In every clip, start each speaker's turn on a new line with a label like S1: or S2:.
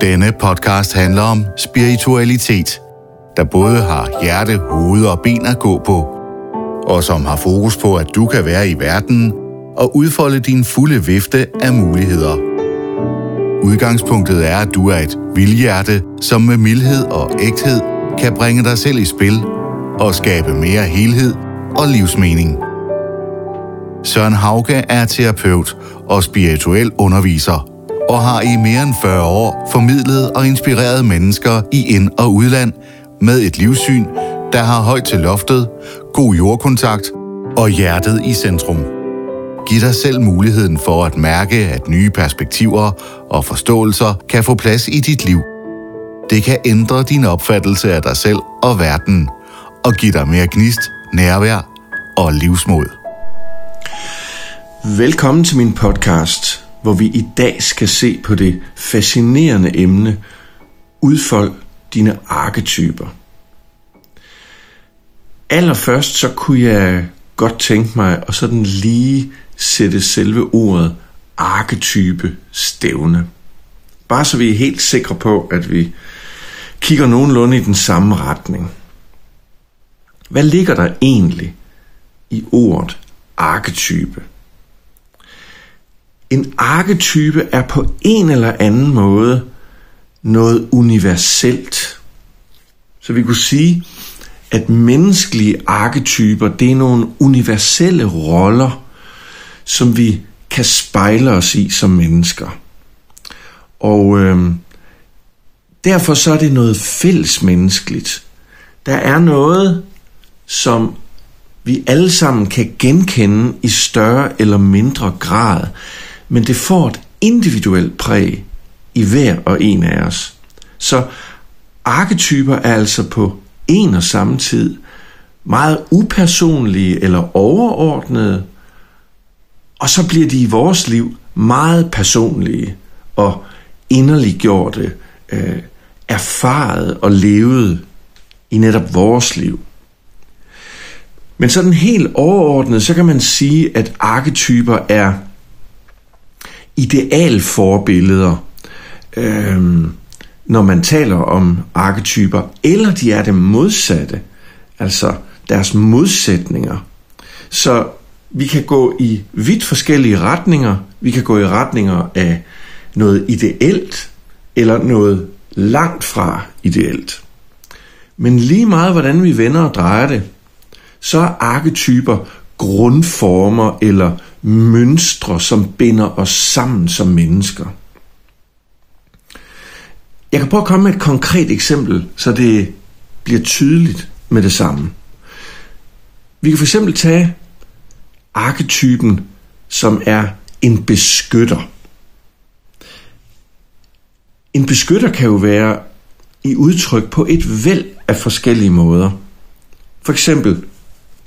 S1: Denne podcast handler om spiritualitet, der både har hjerte, hoved og ben at gå på, og som har fokus på, at du kan være i verden og udfolde din fulde vifte af muligheder. Udgangspunktet er, at du er et vildhjerte, som med mildhed og ægthed kan bringe dig selv i spil og skabe mere helhed og livsmening. Søren Hauge er terapeut og spirituel underviser og har i mere end 40 år formidlet og inspireret mennesker i ind- og udland med et livssyn, der har højt til loftet, god jordkontakt og hjertet i centrum. Giv dig selv muligheden for at mærke, at nye perspektiver og forståelser kan få plads i dit liv. Det kan ændre din opfattelse af dig selv og verden, og give dig mere gnist, nærvær og livsmod.
S2: Velkommen til min podcast, hvor vi i dag skal se på det fascinerende emne Udfold dine arketyper. Allerførst så kunne jeg godt tænke mig at sådan lige sætte selve ordet arketype stævne. Bare så vi er helt sikre på, at vi kigger nogenlunde i den samme retning. Hvad ligger der egentlig i ordet arketype? En arketype er på en eller anden måde noget universelt. Så vi kunne sige, at menneskelige arketyper, det er nogle universelle roller, som vi kan spejle os i som mennesker. Og øh, derfor så er det noget fælles menneskeligt. Der er noget, som vi alle sammen kan genkende i større eller mindre grad, men det får et individuelt præg i hver og en af os. Så arketyper er altså på en og samme tid meget upersonlige eller overordnede, og så bliver de i vores liv meget personlige og inderliggjorte, øh, erfaret og levet i netop vores liv. Men sådan helt overordnet, så kan man sige, at arketyper er idealforbilleder, øh, når man taler om arketyper, eller de er det modsatte, altså deres modsætninger. Så vi kan gå i vidt forskellige retninger. Vi kan gå i retninger af noget ideelt, eller noget langt fra ideelt. Men lige meget hvordan vi vender og drejer det, så er arketyper grundformer eller mønstre, som binder os sammen som mennesker. Jeg kan prøve at komme med et konkret eksempel, så det bliver tydeligt med det samme. Vi kan for eksempel tage arketypen, som er en beskytter. En beskytter kan jo være i udtryk på et væld af forskellige måder. For eksempel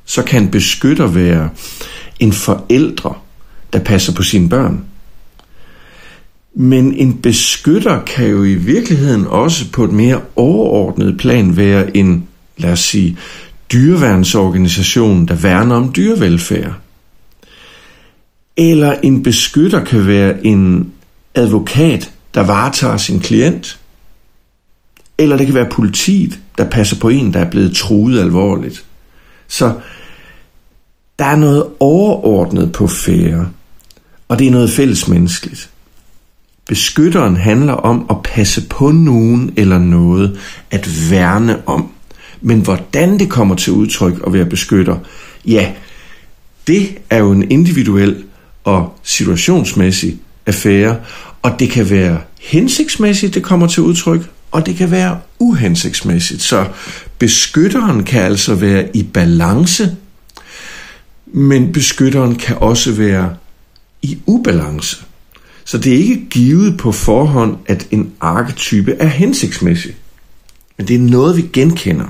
S2: så kan en beskytter være en forældre, der passer på sine børn. Men en beskytter kan jo i virkeligheden også på et mere overordnet plan være en, lad os sige, dyreværnsorganisation, der værner om dyrevelfærd. Eller en beskytter kan være en advokat, der varetager sin klient. Eller det kan være politiet, der passer på en, der er blevet truet alvorligt. Så der er noget overordnet på fære, og det er noget fællesmenneskeligt. Beskytteren handler om at passe på nogen eller noget, at værne om. Men hvordan det kommer til udtryk at være beskytter, ja, det er jo en individuel og situationsmæssig affære, og det kan være hensigtsmæssigt, det kommer til udtryk, og det kan være uhensigtsmæssigt. Så beskytteren kan altså være i balance men beskytteren kan også være i ubalance. Så det er ikke givet på forhånd, at en arketype er hensigtsmæssig. Men det er noget, vi genkender.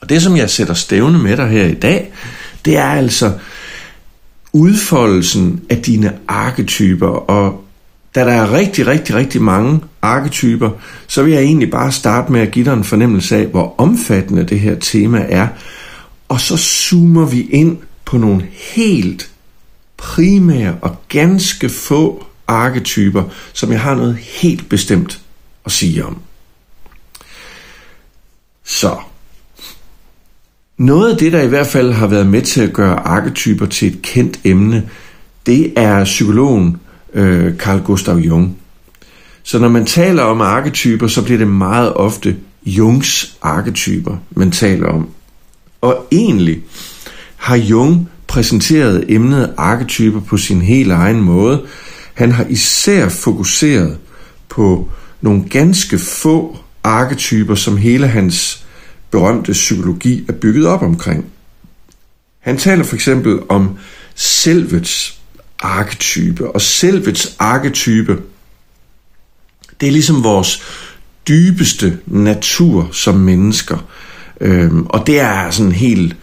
S2: Og det, som jeg sætter stævne med dig her i dag, det er altså udfoldelsen af dine arketyper. Og da der er rigtig, rigtig, rigtig mange arketyper, så vil jeg egentlig bare starte med at give dig en fornemmelse af, hvor omfattende det her tema er, og så zoomer vi ind på nogle helt primære og ganske få arketyper, som jeg har noget helt bestemt at sige om. Så, noget af det, der i hvert fald har været med til at gøre arketyper til et kendt emne, det er psykologen øh, Carl Gustav Jung. Så når man taler om arketyper, så bliver det meget ofte Jungs arketyper, man taler om. Og egentlig har Jung præsenteret emnet arketyper på sin helt egen måde. Han har især fokuseret på nogle ganske få arketyper, som hele hans berømte psykologi er bygget op omkring. Han taler for eksempel om selvets arketype, og selvets arketype, det er ligesom vores dybeste natur som mennesker. Øhm, og det er sådan helt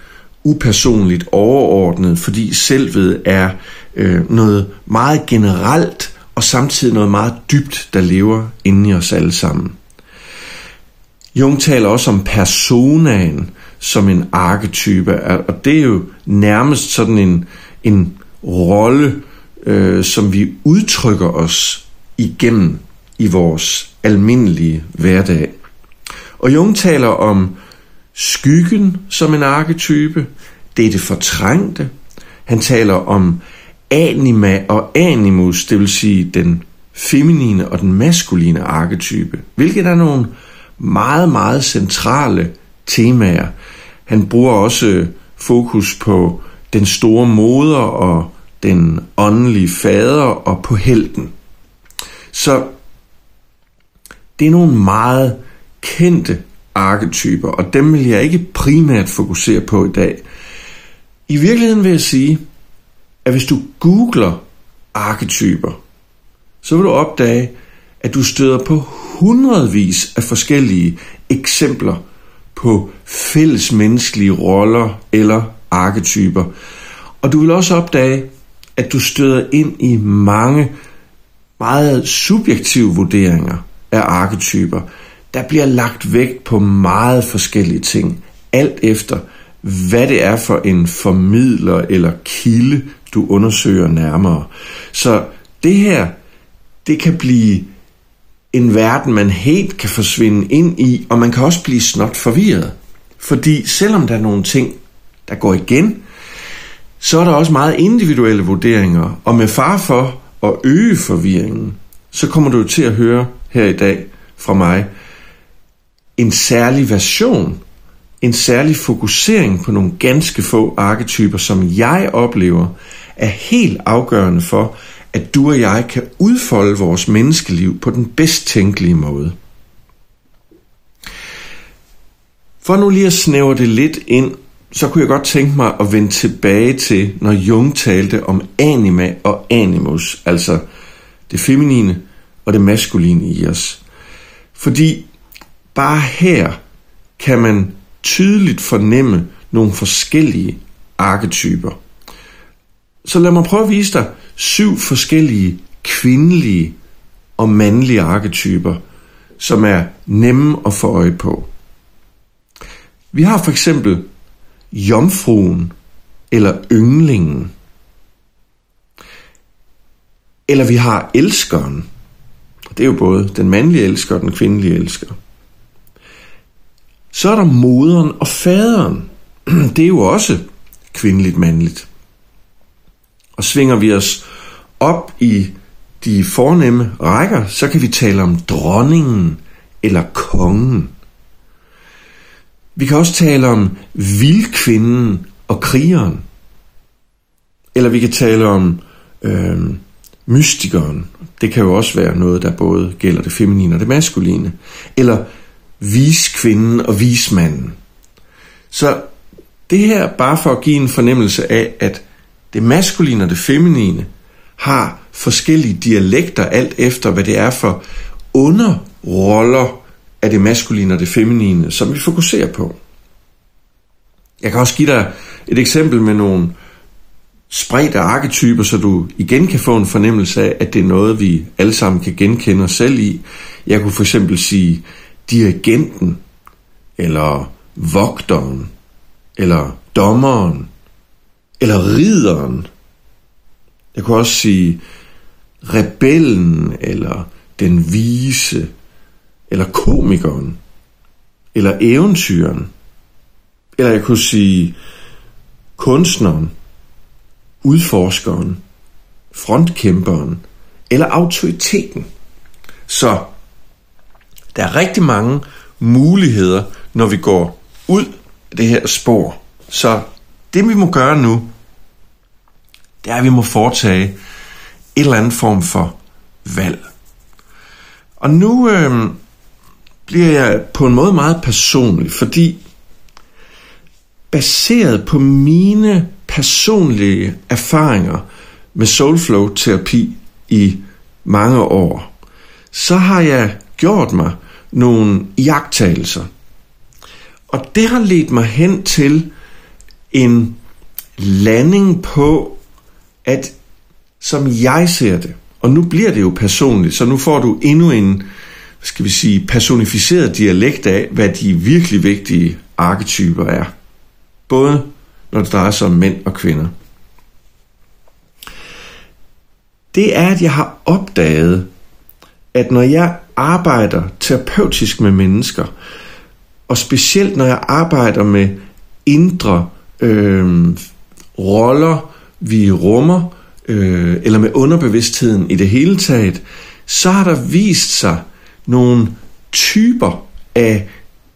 S2: upersonligt overordnet, fordi selvet er øh, noget meget generelt og samtidig noget meget dybt, der lever inde i os alle sammen. Jung taler også om personaen som en arketype, og det er jo nærmest sådan en, en rolle, øh, som vi udtrykker os igennem i vores almindelige hverdag. Og Jung taler om skyggen som en arketype, det er det fortrængte. Han taler om anima og animus, det vil sige den feminine og den maskuline arketype, hvilket er nogle meget, meget centrale temaer. Han bruger også øh, fokus på den store moder og den åndelige fader og på helten. Så det er nogle meget kendte arketyper, og dem vil jeg ikke primært fokusere på i dag. I virkeligheden vil jeg sige, at hvis du googler arketyper, så vil du opdage, at du støder på hundredvis af forskellige eksempler på fælles menneskelige roller eller arketyper. Og du vil også opdage, at du støder ind i mange meget subjektive vurderinger af arketyper. Der bliver lagt vægt på meget forskellige ting, alt efter hvad det er for en formidler eller kilde, du undersøger nærmere. Så det her, det kan blive en verden, man helt kan forsvinde ind i, og man kan også blive snot forvirret. Fordi selvom der er nogle ting, der går igen, så er der også meget individuelle vurderinger, og med far for at øge forvirringen, så kommer du til at høre her i dag fra mig en særlig version, en særlig fokusering på nogle ganske få arketyper, som jeg oplever er helt afgørende for, at du og jeg kan udfolde vores menneskeliv på den bedst tænkelige måde. For nu lige at snævre det lidt ind, så kunne jeg godt tænke mig at vende tilbage til, når Jung talte om anima og animus, altså det feminine og det maskuline i os. Fordi bare her kan man tydeligt fornemme nogle forskellige arketyper. Så lad mig prøve at vise dig syv forskellige kvindelige og mandlige arketyper, som er nemme at få øje på. Vi har for eksempel jomfruen eller ynglingen. Eller vi har elskeren. Det er jo både den mandlige elsker og den kvindelige elsker. Så er der moderen og faderen. Det er jo også kvindeligt mandligt. Og svinger vi os op i de fornemme rækker, så kan vi tale om dronningen eller kongen. Vi kan også tale om vildkvinden og krigeren. Eller vi kan tale om øh, mystikeren. Det kan jo også være noget, der både gælder det feminine og det maskuline. Eller viskvinden og vismanden. Så det her bare for at give en fornemmelse af, at det maskuline og det feminine har forskellige dialekter alt efter, hvad det er for underroller af det maskuline og det feminine, som vi fokuserer på. Jeg kan også give dig et eksempel med nogle spredte arketyper, så du igen kan få en fornemmelse af, at det er noget, vi alle sammen kan genkende os selv i. Jeg kunne for eksempel sige dirigenten, eller vogteren, eller dommeren, eller rideren. Jeg kunne også sige rebellen, eller den vise, eller komikeren, eller eventyren, eller jeg kunne sige kunstneren, udforskeren, frontkæmperen eller autoriteten. Så der er rigtig mange muligheder, når vi går ud af det her spor. Så det vi må gøre nu, det er, at vi må foretage et eller andet form for valg. Og nu øh, bliver jeg på en måde meget personlig, fordi baseret på mine personlige erfaringer med soulflow-terapi i mange år, så har jeg gjort mig nogle jagttagelser. Og det har ledt mig hen til en landing på, at som jeg ser det, og nu bliver det jo personligt, så nu får du endnu en, skal vi sige, personificeret dialekt af, hvad de virkelig vigtige arketyper er. Både når det drejer sig om mænd og kvinder. Det er, at jeg har opdaget, at når jeg arbejder terapeutisk med mennesker, og specielt når jeg arbejder med indre øh, roller, vi rummer, øh, eller med underbevidstheden i det hele taget, så har der vist sig nogle typer af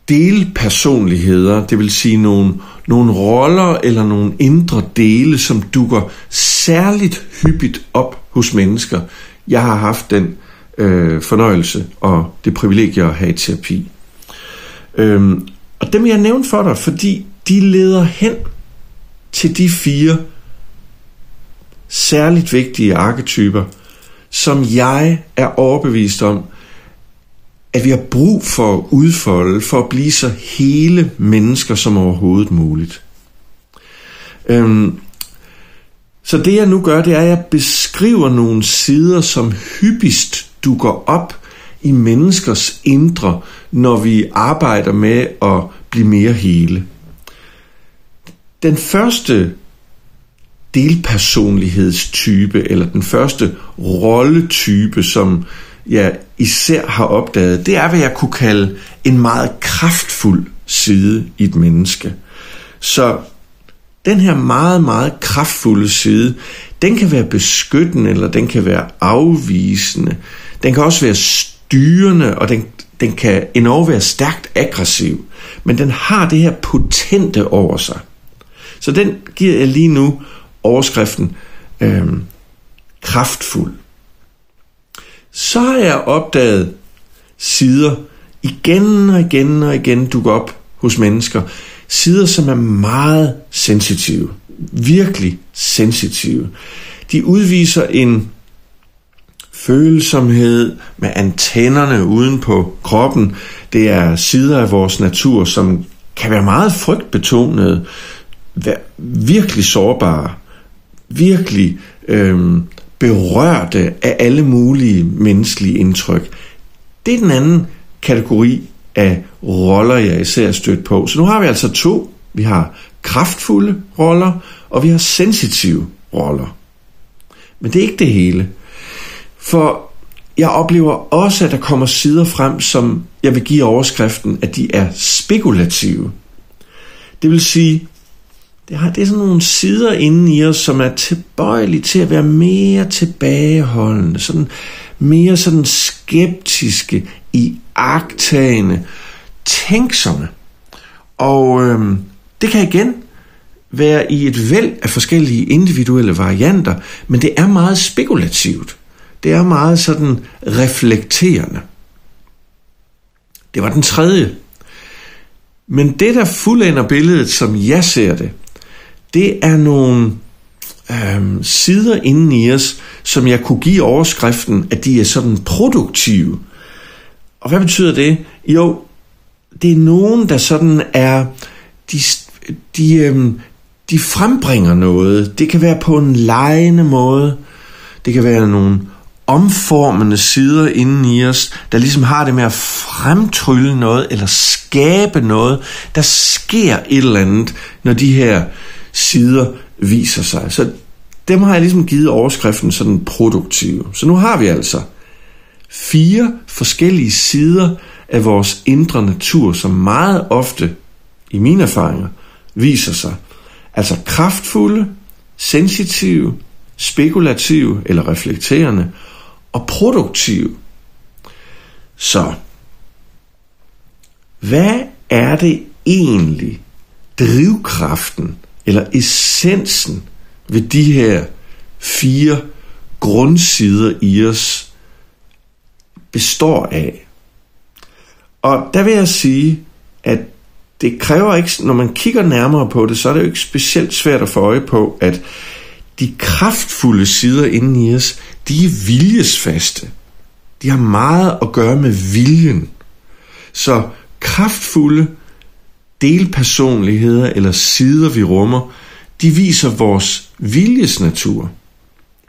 S2: delpersonligheder, det vil sige nogle, nogle roller eller nogle indre dele, som dukker særligt hyppigt op hos mennesker. Jeg har haft den øh, fornøjelse og det privilegie at have i terapi. Øhm, og dem jeg nævnt for dig, fordi de leder hen til de fire særligt vigtige arketyper, som jeg er overbevist om, at vi har brug for at udfolde, for at blive så hele mennesker som overhovedet muligt. Øhm, så det jeg nu gør, det er, at jeg beskriver nogle sider, som hyppigst dukker op i menneskers indre, når vi arbejder med at blive mere hele. Den første delpersonlighedstype, eller den første rolletype, som jeg især har opdaget, det er, hvad jeg kunne kalde en meget kraftfuld side i et menneske. Så den her meget, meget kraftfulde side, den kan være beskyttende, eller den kan være afvisende. Den kan også være styrende, og den, den kan endnu være stærkt aggressiv. Men den har det her potente over sig. Så den giver jeg lige nu overskriften øh, kraftfuld. Så har jeg opdaget sider igen og igen og igen dukker op hos mennesker. Sider, som er meget sensitive. Virkelig sensitive. De udviser en følsomhed med antennerne uden på kroppen. Det er sider af vores natur, som kan være meget frygtbetonede, virkelig sårbare, virkelig øhm, berørte af alle mulige menneskelige indtryk. Det er den anden kategori af roller, jeg især er stødt på. Så nu har vi altså to. Vi har kraftfulde roller, og vi har sensitive roller. Men det er ikke det hele. For jeg oplever også, at der kommer sider frem, som jeg vil give overskriften, at de er spekulative. Det vil sige, det, har, det er sådan nogle sider inde i os, som er tilbøjelige til at være mere tilbageholdende, sådan mere sådan skeptiske, i agtagende, tænksomme. Og øhm, det kan igen være i et væld af forskellige individuelle varianter, men det er meget spekulativt. Det er meget sådan reflekterende. Det var den tredje. Men det, der fuldender billedet, som jeg ser det, det er nogle øhm, sider inden i os, som jeg kunne give overskriften, at de er sådan produktive. Og hvad betyder det? Jo, det er nogen, der sådan er, de, de, øhm, de frembringer noget. Det kan være på en lejende måde. Det kan være nogle omformende sider inden i os, der ligesom har det med at fremtrylle noget, eller skabe noget. Der sker et eller andet, når de her sider viser sig. Så dem har jeg ligesom givet overskriften sådan produktive. Så nu har vi altså fire forskellige sider af vores indre natur, som meget ofte, i mine erfaringer, viser sig. Altså kraftfulde, sensitive, spekulative eller reflekterende og produktive. Så, hvad er det egentlig, drivkraften eller essensen ved de her fire grundsider i os består af? Og der vil jeg sige, at det kræver ikke, når man kigger nærmere på det, så er det jo ikke specielt svært at få øje på, at de kraftfulde sider inden i os, de er viljesfaste. De har meget at gøre med viljen. Så kraftfulde delpersonligheder eller sider, vi rummer, de viser vores viljesnatur.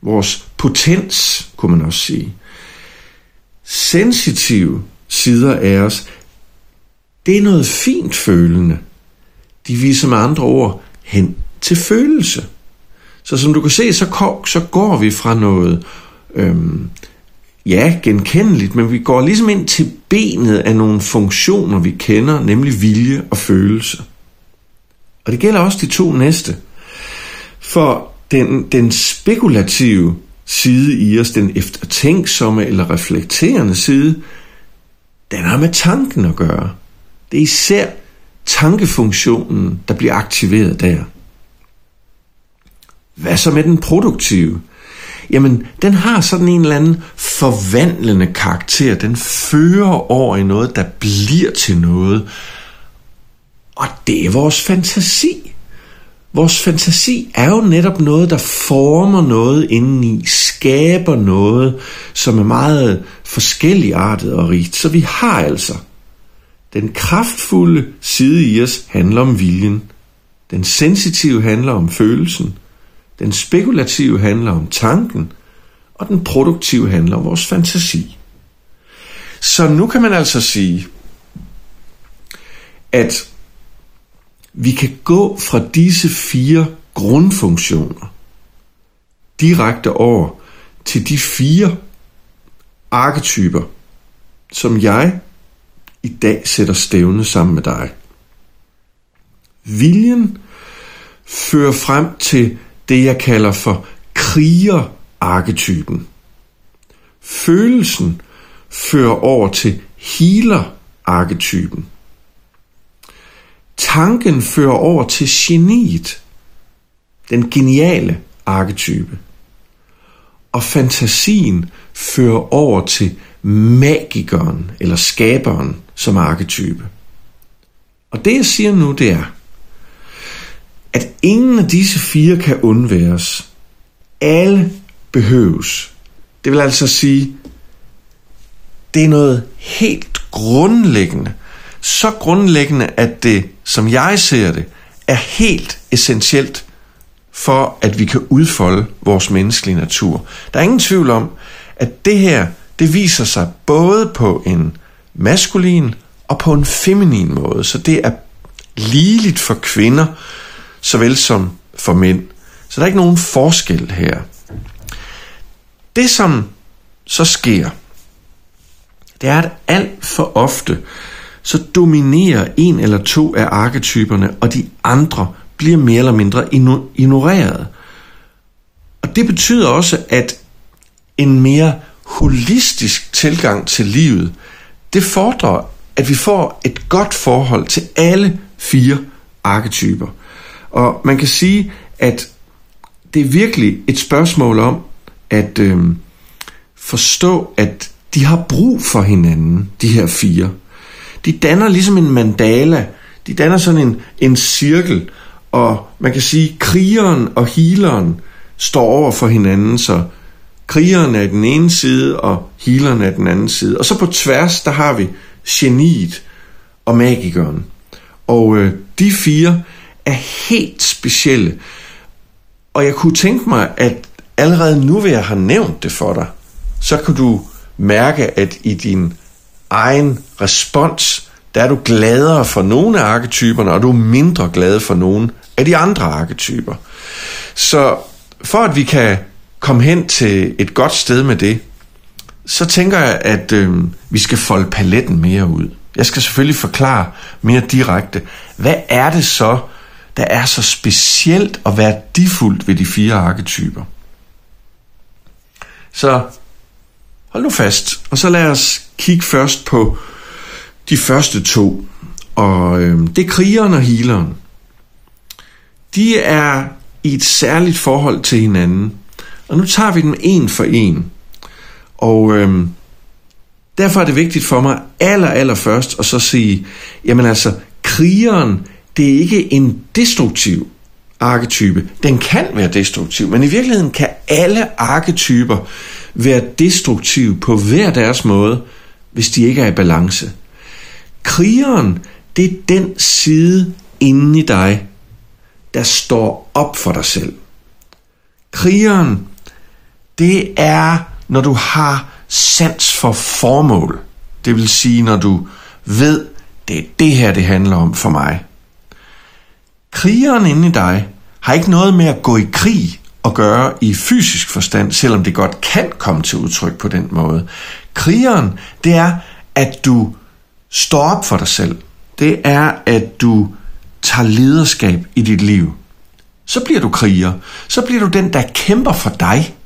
S2: Vores potens, kunne man også sige. Sensitive sider af os, det er noget fint følende. De viser med andre ord hen til følelse. Så som du kan se, så, så går vi fra noget, øhm, ja, genkendeligt, men vi går ligesom ind til benet af nogle funktioner, vi kender, nemlig vilje og følelse. Og det gælder også de to næste. For den, den spekulative side i os, den eftertænksomme eller reflekterende side, den har med tanken at gøre. Det er især tankefunktionen, der bliver aktiveret der. Hvad så med den produktive? Jamen, den har sådan en eller anden forvandlende karakter. Den fører over i noget, der bliver til noget. Og det er vores fantasi. Vores fantasi er jo netop noget, der former noget indeni, skaber noget, som er meget forskelligartet og rigt. Så vi har altså den kraftfulde side i os handler om viljen. Den sensitive handler om følelsen. Den spekulative handler om tanken. Og den produktive handler om vores fantasi. Så nu kan man altså sige, at vi kan gå fra disse fire grundfunktioner direkte over til de fire arketyper, som jeg i dag sætter stævne sammen med dig. Viljen fører frem til det, jeg kalder for kriger-arketypen. Følelsen fører over til healer-arketypen. Tanken fører over til geniet, den geniale arketype. Og fantasien fører over til magikeren eller skaberen som arketype. Og det jeg siger nu, det er, at ingen af disse fire kan undværes. Alle behøves. Det vil altså sige, det er noget helt grundlæggende. Så grundlæggende, at det, som jeg ser det, er helt essentielt for, at vi kan udfolde vores menneskelige natur. Der er ingen tvivl om, at det her, det viser sig både på en maskulin og på en feminin måde. Så det er ligeligt for kvinder, såvel som for mænd. Så der er ikke nogen forskel her. Det som så sker, det er, at alt for ofte, så dominerer en eller to af arketyperne, og de andre bliver mere eller mindre ignoreret. Og det betyder også, at en mere holistisk tilgang til livet, det fordrer, at vi får et godt forhold til alle fire arketyper. Og man kan sige, at det er virkelig et spørgsmål om at øh, forstå, at de har brug for hinanden, de her fire. De danner ligesom en mandala, de danner sådan en, en cirkel, og man kan sige, at krigeren og healeren står over for hinanden, så krigeren er den ene side, og healeren er den anden side. Og så på tværs, der har vi geniet og magikeren. Og øh, de fire er helt specielle. Og jeg kunne tænke mig, at allerede nu hvor jeg har nævnt det for dig, så kan du mærke, at i din egen respons, der er du gladere for nogle af arketyperne, og du er mindre glad for nogle af de andre arketyper. Så for at vi kan komme hen til et godt sted med det, så tænker jeg, at øh, vi skal folde paletten mere ud. Jeg skal selvfølgelig forklare mere direkte, hvad er det så, der er så specielt og værdifuldt ved de fire arketyper. Så hold nu fast, og så lad os kigge først på de første to. Og øh, det er krigeren og healeren. De er i et særligt forhold til hinanden. Og nu tager vi dem en for en. Og øh, derfor er det vigtigt for mig aller, aller først at så sige, jamen altså, krigeren, det er ikke en destruktiv arketype. Den kan være destruktiv, men i virkeligheden kan alle arketyper være destruktive på hver deres måde, hvis de ikke er i balance. Krigeren, det er den side inde i dig, der står op for dig selv. Krigeren, det er, når du har sans for formål. Det vil sige, når du ved, det er det her, det handler om for mig. Krigeren inde i dig har ikke noget med at gå i krig at gøre i fysisk forstand, selvom det godt kan komme til udtryk på den måde. Krigeren, det er, at du står op for dig selv. Det er, at du tager lederskab i dit liv. Så bliver du kriger. Så bliver du den, der kæmper for dig.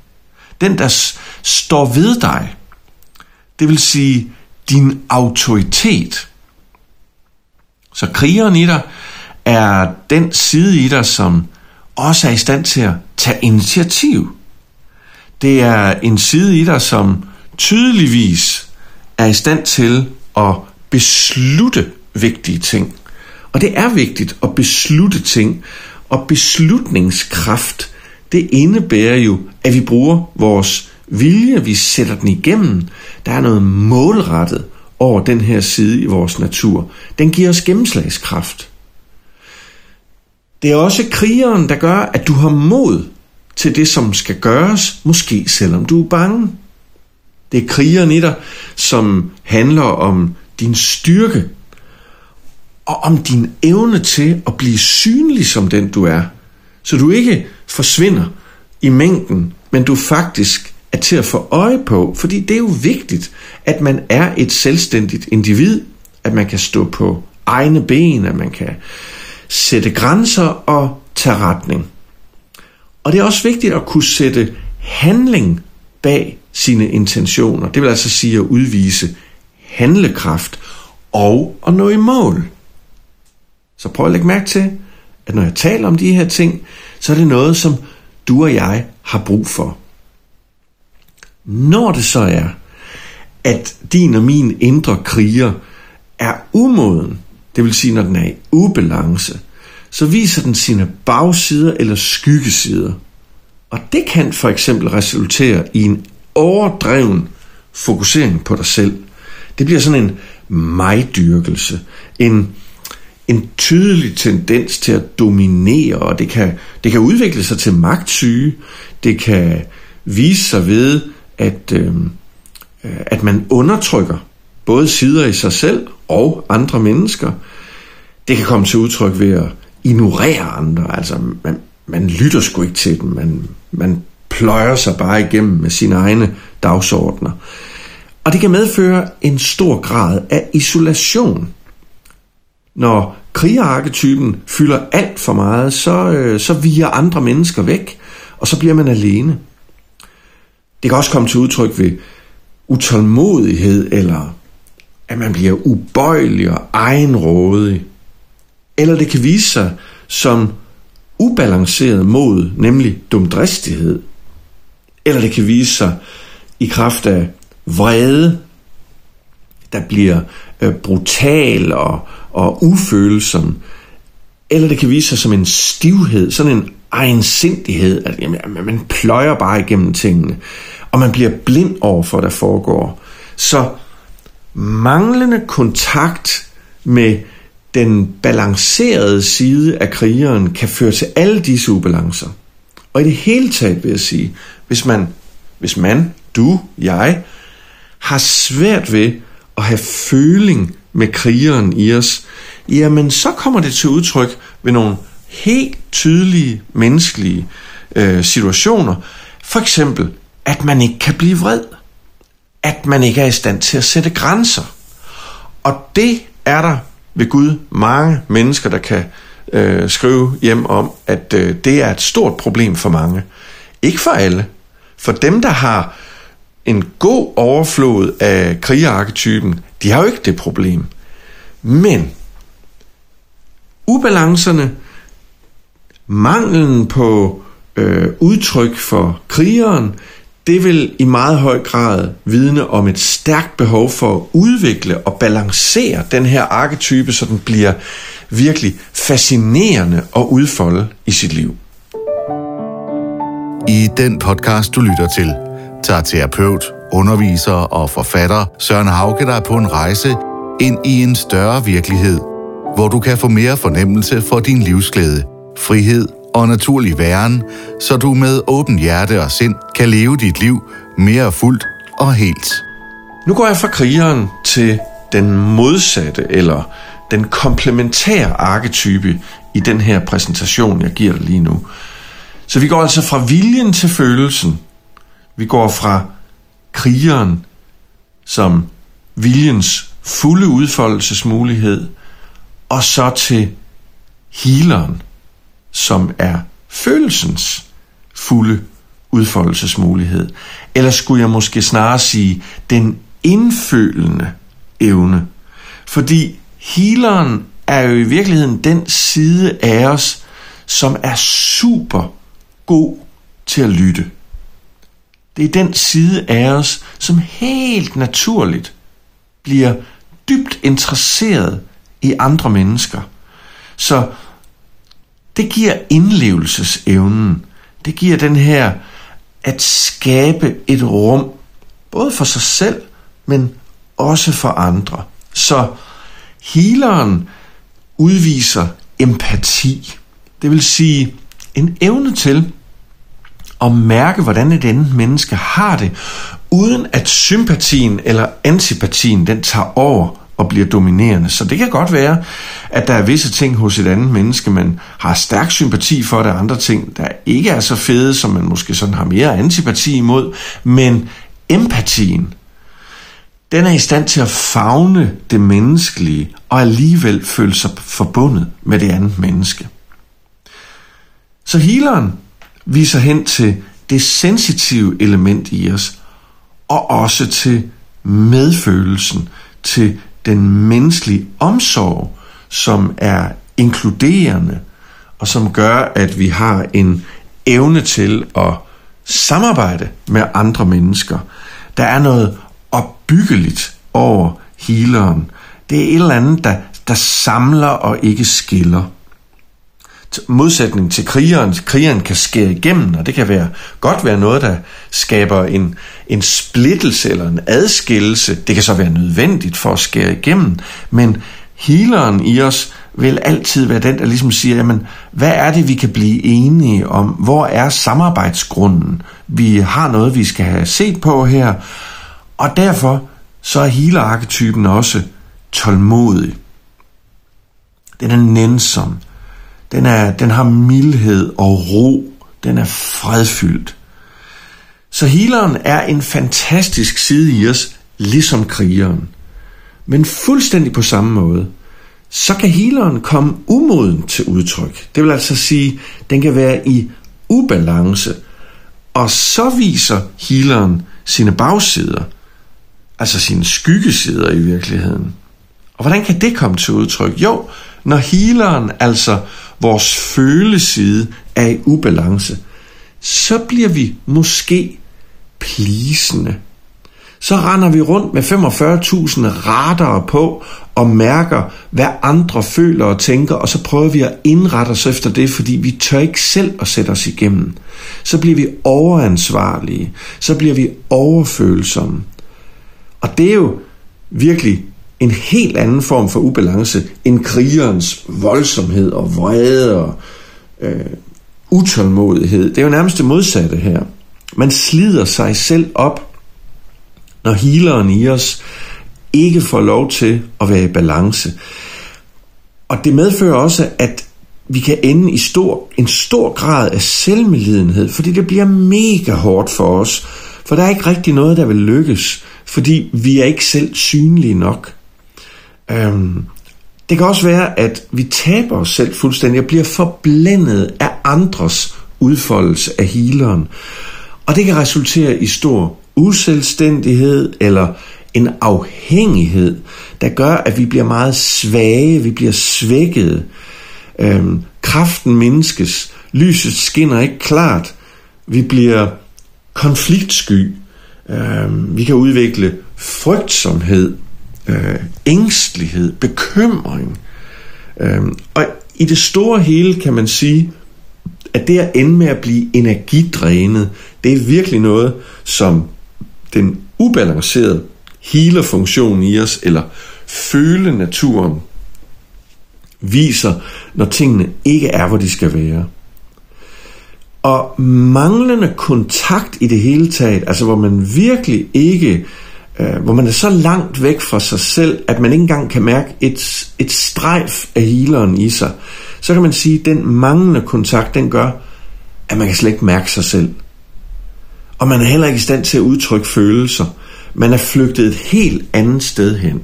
S2: Den, der står ved dig. Det vil sige din autoritet. Så krigeren i dig er den side i dig, som også er i stand til at tage initiativ. Det er en side i dig, som tydeligvis er i stand til at beslutte vigtige ting. Og det er vigtigt at beslutte ting, og beslutningskraft, det indebærer jo, at vi bruger vores vilje, vi sætter den igennem. Der er noget målrettet over den her side i vores natur. Den giver os gennemslagskraft. Det er også krigeren, der gør, at du har mod til det, som skal gøres, måske selvom du er bange. Det er krigeren i dig, som handler om din styrke, og om din evne til at blive synlig som den du er. Så du ikke forsvinder i mængden, men du faktisk er til at få øje på, fordi det er jo vigtigt, at man er et selvstændigt individ, at man kan stå på egne ben, at man kan sætte grænser og tage retning. Og det er også vigtigt at kunne sætte handling bag sine intentioner. Det vil altså sige at udvise handlekraft og at nå i mål. Så prøv at lægge mærke til, at når jeg taler om de her ting, så er det noget, som du og jeg har brug for. Når det så er, at din og min indre kriger er umoden, det vil sige, når den er i ubalance, så viser den sine bagsider eller skyggesider. Og det kan for eksempel resultere i en overdreven fokusering på dig selv. Det bliver sådan en mig-dyrkelse, en en tydelig tendens til at dominere, og det kan, det kan udvikle sig til magtsyge. Det kan vise sig ved, at, øhm, øh, at man undertrykker både sider i sig selv og andre mennesker. Det kan komme til udtryk ved at ignorerer andre. Altså, man, man lytter sgu ikke til dem. Man, man pløjer sig bare igennem med sine egne dagsordner. Og det kan medføre en stor grad af isolation når krigerarketypen fylder alt for meget, så, øh, så viger andre mennesker væk, og så bliver man alene. Det kan også komme til udtryk ved utålmodighed, eller at man bliver ubøjelig og egenrådig. Eller det kan vise sig som ubalanceret mod, nemlig dumdristighed. Eller det kan vise sig i kraft af vrede, der bliver øh, brutal og, og ufølsom, eller det kan vise sig som en stivhed, sådan en egensindighed, at jamen, man pløjer bare igennem tingene, og man bliver blind over for, der foregår. Så manglende kontakt med den balancerede side af krigeren kan føre til alle disse ubalancer. Og i det hele taget vil jeg sige, hvis man, hvis man, du, jeg, har svært ved at have føling med krigeren i os, jamen så kommer det til udtryk ved nogle helt tydelige menneskelige øh, situationer. For eksempel, at man ikke kan blive vred. At man ikke er i stand til at sætte grænser. Og det er der ved Gud mange mennesker, der kan øh, skrive hjem om, at øh, det er et stort problem for mange. Ikke for alle. For dem, der har en god overflod af krigerarketypen, de har jo ikke det problem. Men ubalancerne, manglen på øh, udtryk for krigeren, det vil i meget høj grad vidne om et stærkt behov for at udvikle og balancere den her arketype, så den bliver virkelig fascinerende at udfolde i sit liv.
S1: I den podcast, du lytter til, tager terapeut, underviser og forfatter Søren Hauke dig på en rejse ind i en større virkelighed, hvor du kan få mere fornemmelse for din livsglæde, frihed og naturlig væren, så du med åben hjerte og sind kan leve dit liv mere fuldt og helt.
S2: Nu går jeg fra krigeren til den modsatte eller den komplementære arketype i den her præsentation, jeg giver dig lige nu. Så vi går altså fra viljen til følelsen. Vi går fra krigeren som viljens fulde udfoldelsesmulighed, og så til healeren, som er følelsens fulde udfoldelsesmulighed. Eller skulle jeg måske snarere sige, den indfølende evne. Fordi healeren er jo i virkeligheden den side af os, som er super god til at lytte. Det er den side af os, som helt naturligt bliver dybt interesseret i andre mennesker. Så det giver indlevelsesevnen. Det giver den her at skabe et rum, både for sig selv, men også for andre. Så healeren udviser empati. Det vil sige en evne til at mærke, hvordan et andet menneske har det, uden at sympatien eller antipatien den tager over og bliver dominerende. Så det kan godt være, at der er visse ting hos et andet menneske, man har stærk sympati for, der er andre ting, der ikke er så fede, som man måske sådan har mere antipati imod, men empatien, den er i stand til at fagne det menneskelige og alligevel føle sig forbundet med det andet menneske. Så healeren viser hen til det sensitive element i os, og også til medfølelsen, til den menneskelige omsorg, som er inkluderende, og som gør, at vi har en evne til at samarbejde med andre mennesker. Der er noget opbyggeligt over healeren. Det er et eller andet, der, der samler og ikke skiller modsætning til krigeren. Krigeren kan skære igennem, og det kan være godt være noget, der skaber en, en splittelse eller en adskillelse. Det kan så være nødvendigt for at skære igennem, men healeren i os vil altid være den, der ligesom siger, jamen, hvad er det, vi kan blive enige om? Hvor er samarbejdsgrunden? Vi har noget, vi skal have set på her, og derfor så er healer-arketypen også tålmodig. Den er nænsom. Den, er, den har mildhed og ro. Den er fredfyldt. Så healeren er en fantastisk side i os, ligesom krigeren. Men fuldstændig på samme måde, så kan healeren komme umoden til udtryk. Det vil altså sige, den kan være i ubalance. Og så viser healeren sine bagsider, altså sine skyggesider i virkeligheden. Og hvordan kan det komme til udtryk? Jo, når healeren, altså vores føleside, er i ubalance, så bliver vi måske plisende. Så render vi rundt med 45.000 radere på og mærker, hvad andre føler og tænker, og så prøver vi at indrette os efter det, fordi vi tør ikke selv at sætte os igennem. Så bliver vi overansvarlige, så bliver vi overfølsomme. Og det er jo virkelig en helt anden form for ubalance end krigerens voldsomhed og vrede og øh, utålmodighed. Det er jo nærmest det modsatte her. Man slider sig selv op, når healeren i os ikke får lov til at være i balance. Og det medfører også, at vi kan ende i stor, en stor grad af selvmedlidenhed, fordi det bliver mega hårdt for os. For der er ikke rigtig noget, der vil lykkes, fordi vi er ikke selv synlige nok. Øhm, det kan også være, at vi taber os selv fuldstændig og bliver forblændet af andres udfoldelse af healeren. Og det kan resultere i stor uselvstændighed eller en afhængighed, der gør, at vi bliver meget svage, vi bliver svækket. Øhm, kraften mindskes, lyset skinner ikke klart, vi bliver konfliktsky, øhm, vi kan udvikle frygtsomhed, øh, ængstelighed, bekymring. Øh, og i det store hele kan man sige, at det at ende med at blive energidrænet, det er virkelig noget, som den ubalancerede hele funktion i os, eller føle-naturen, viser, når tingene ikke er, hvor de skal være. Og manglende kontakt i det hele taget, altså hvor man virkelig ikke, øh, hvor man er så langt væk fra sig selv, at man ikke engang kan mærke et, et strejf af healeren i sig, så kan man sige, at den manglende kontakt, den gør, at man kan slet ikke mærke sig selv. Og man er heller ikke i stand til at udtrykke følelser. Man er flygtet et helt andet sted hen.